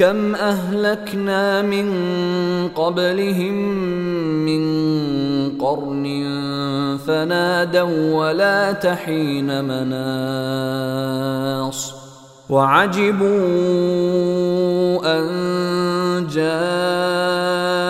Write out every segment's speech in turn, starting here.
كم أهلكنا من قبلهم من قرن فنادوا ولا تحين مناص. وعجبوا أن جاءهم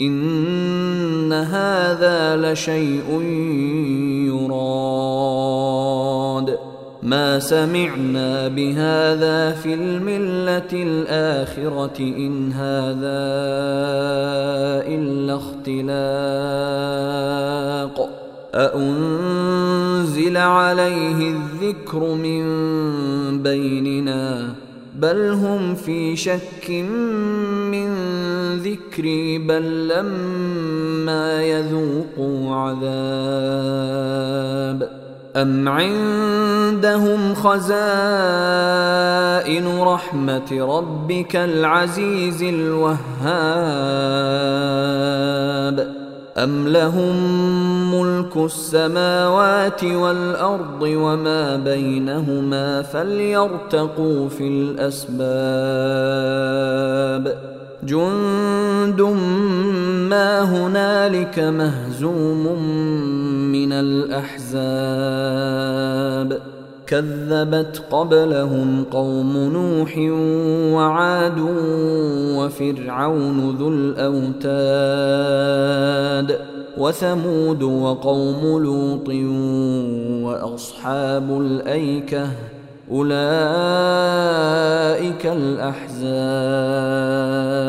إن هذا لشيء يراد. ما سمعنا بهذا في الملة الآخرة إن هذا إلا اختلاق. أأنزل عليه الذكر من بيننا بل هم في شك من ذكري بل لما يذوقوا عذاب أم عندهم خزائن رحمة ربك العزيز الوهاب أم لهم ملك السماوات والأرض وما بينهما فليرتقوا في الأسباب جند ما هنالك مهزوم من الأحزاب كذبت قبلهم قوم نوح وعاد وفرعون ذو الاوتاد وثمود وقوم لوط واصحاب الايكه اولئك الاحزاب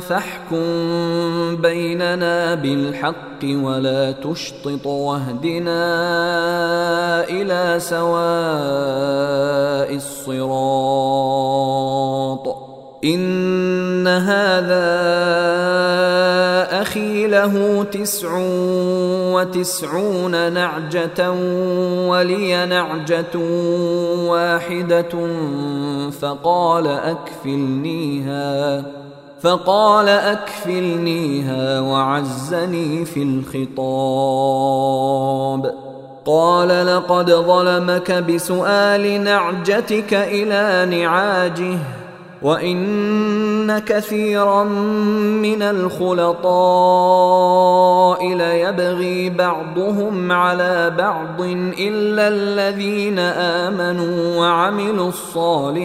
فاحكم بيننا بالحق ولا تشطط واهدنا إلى سواء الصراط. إن هذا أخي له تسع وتسعون نعجة ولي نعجة واحدة فقال أكفلنيها. فقال اكفلنيها وعزني في الخطاب. قال لقد ظلمك بسؤال نعجتك إلى نعاجه وإن كثيرا من الخلطاء ليبغي بعضهم على بعض إلا الذين آمنوا وعملوا الصالحات.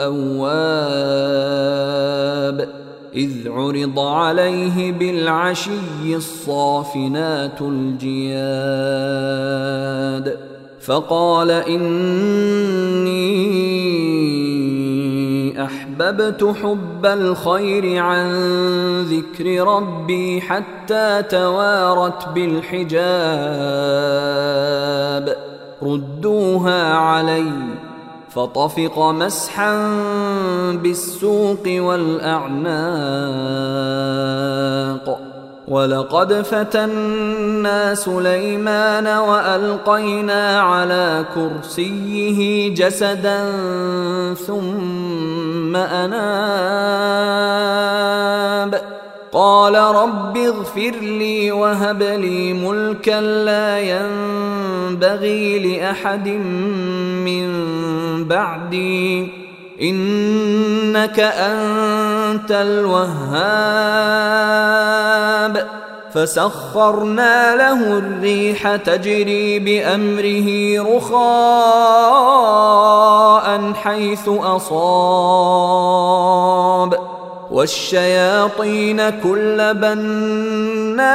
أواب إذ عرض عليه بالعشي الصافنات الجياد فقال إني أحببت حب الخير عن ذكر ربي حتى توارت بالحجاب ردوها عليّ فطفق مسحا بالسوق والأعناق. ولقد فتنا سليمان وألقينا على كرسيه جسدا ثم أناب. قال رب اغفر لي وهب لي ملكا لا ينبغي لأحد من بعدي إنك أنت الوهاب. فسخرنا له الريح تجري بأمره رخاء حيث أصاب. والشياطين كل بناء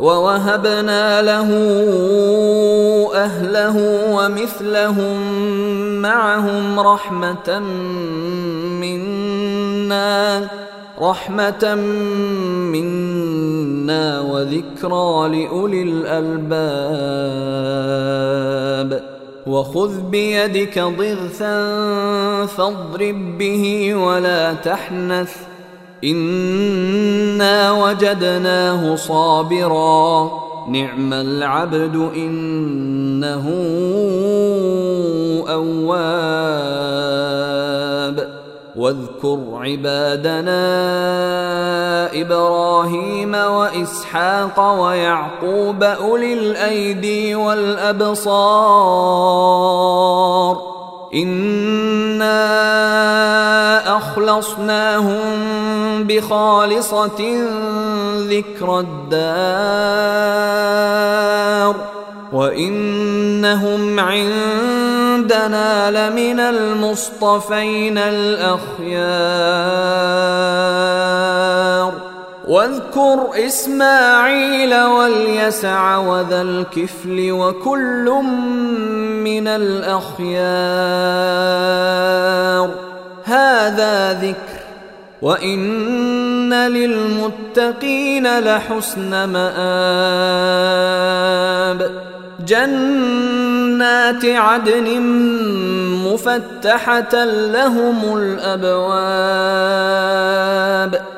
ووهبنا له أهله ومثلهم معهم رحمة منا رحمة منا وذكرى لأولي الألباب. وخذ بيدك ضغثا فاضرب به ولا تحنث. انا وجدناه صابرا. نعم العبد انه اواب. واذكر عبادنا إبراهيم واسحاق ويعقوب اولي الايدي والابصار. انا اخلصناهم بخالصه ذكر الدار وانهم عندنا لمن المصطفين الاخيار واذكر إسماعيل واليسع وذا الكفل وكل من الأخيار. هذا ذكر. وإن للمتقين لحسن مآب. جنات عدن مفتحة لهم الأبواب.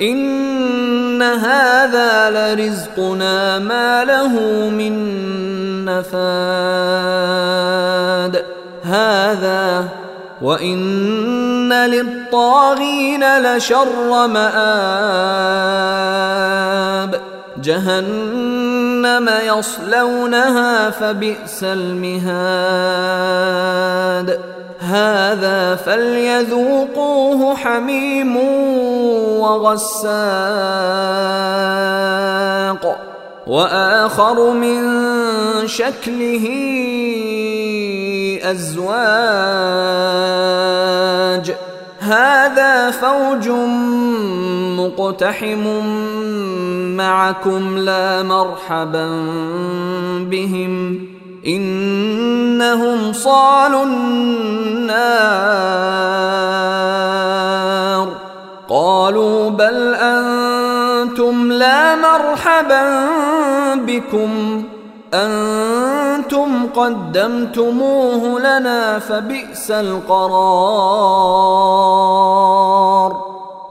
ان هذا لرزقنا ما له من نفاد هذا وان للطاغين لشر مآب جهنم يصلونها فبئس المهاد هذا فليذوقوه حميم وغساق وآخر من شكله أزواج. هذا فوج مقتحم معكم لا مرحبا بهم. إنهم صالوا النار. قالوا بل أنتم لا مرحبا بكم. أنتم قدمتموه لنا فبئس القرار.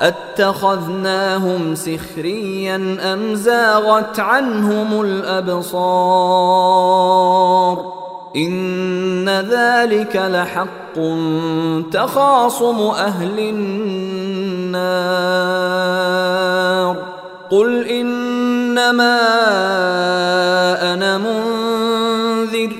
أتخذناهم سخريا أم زاغت عنهم الأبصار؟ إن ذلك لحق تخاصم أهل النار. قل إنما أنا منذر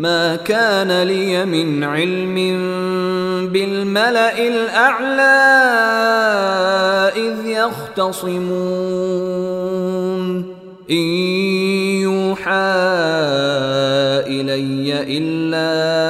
ما كان لي من علم بالملأ الأعلى إذ يختصمون. إن يوحى إلي إلا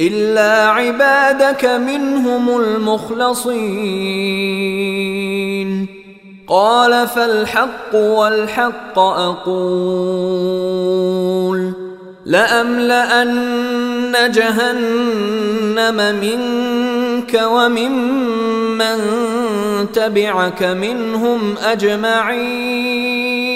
إلا عبادك منهم المخلصين. قال فالحق والحق أقول. لأملأن جهنم منك وممن تبعك منهم أجمعين.